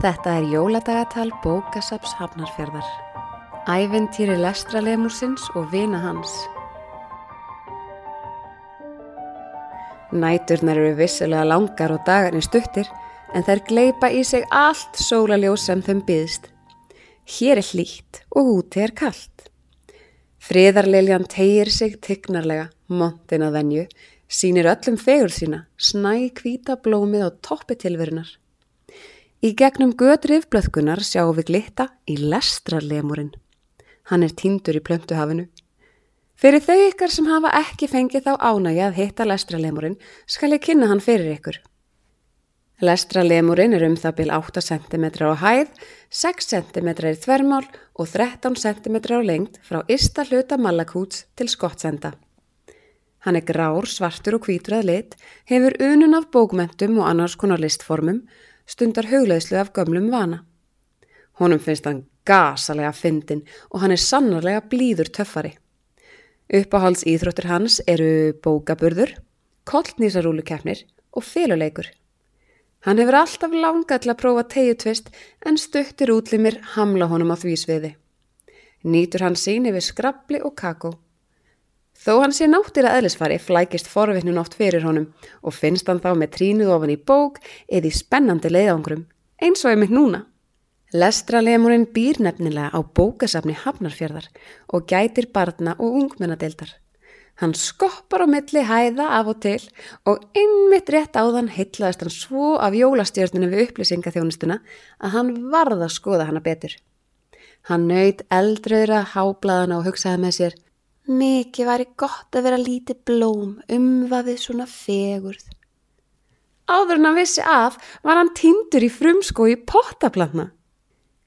Þetta er jóladagatal bókasaps Hafnarfjörðar. Æventýri lestralemursins og vina hans. Næturnar eru vissulega langar og dagarnir stuttir en þær gleipa í sig allt sólaljós sem þeim byðst. Hér er hlýtt og úti er kallt. Friðarliljan tegir sig tignarlega, montin að venju, sínir öllum fegur sína, snæ kvíta blómið á toppi tilverunar. Í gegnum götrið blöðkunar sjáum við glitta í lestralemurinn. Hann er týndur í plöntuhafinu. Fyrir þau ykkar sem hafa ekki fengið þá ánægi að hitta lestralemurinn skal ég kynna hann fyrir ykkur. Lestralemurinn er um það byl 8 cm á hæð, 6 cm í þvermál og 13 cm á lengt frá ysta hluta malakúts til skottsenda. Hann er grár, svartur og hvítur að lit, hefur unun af bókmentum og annars konar listformum, stundar hugleðslu af gömlum vana. Honum finnst hann gasalega fyndin og hann er sannarlega blíður töffari. Uppáhalds íþróttur hans eru bókaburður, kollnýsarúlukeppnir og féluleikur. Hann hefur alltaf langað til að prófa tegjutvist en stöttir útlimir hamla honum á því sviði. Nýtur hann sín yfir skrabli og kakó. Þó hann sé náttir að eðlisfari flækist forvittnun oft fyrir honum og finnst hann þá með trínuð ofan í bók eða í spennandi leiðangrum, eins og einmitt núna. Lestralemurinn býr nefnilega á bókasafni Hafnarfjörðar og gætir barna og ungmennadeildar. Hann skoppar á milli hæða af og til og innmitt rétt áðan heitlaðist hann svo af jólastjörninu við upplýsingaþjónustuna að hann varða að skoða hana betur. Hann nöyt eldröðra háblaðana og hugsaði með sér Mikið væri gott að vera lítið blóm umvafið svona fegurð. Áður en hann vissi af var hann tindur í frumskó í pottaplanna.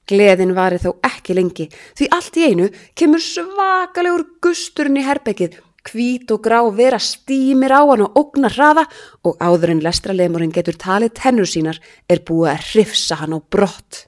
Gleðin vari þó ekki lengi því allt í einu kemur svakalegur gusturinn í herbyggið Hvít og grá vera stýmir á hann og ógna hraða og áður en lestralemurinn getur talið tennur sínar er búið að hrifsa hann á brott.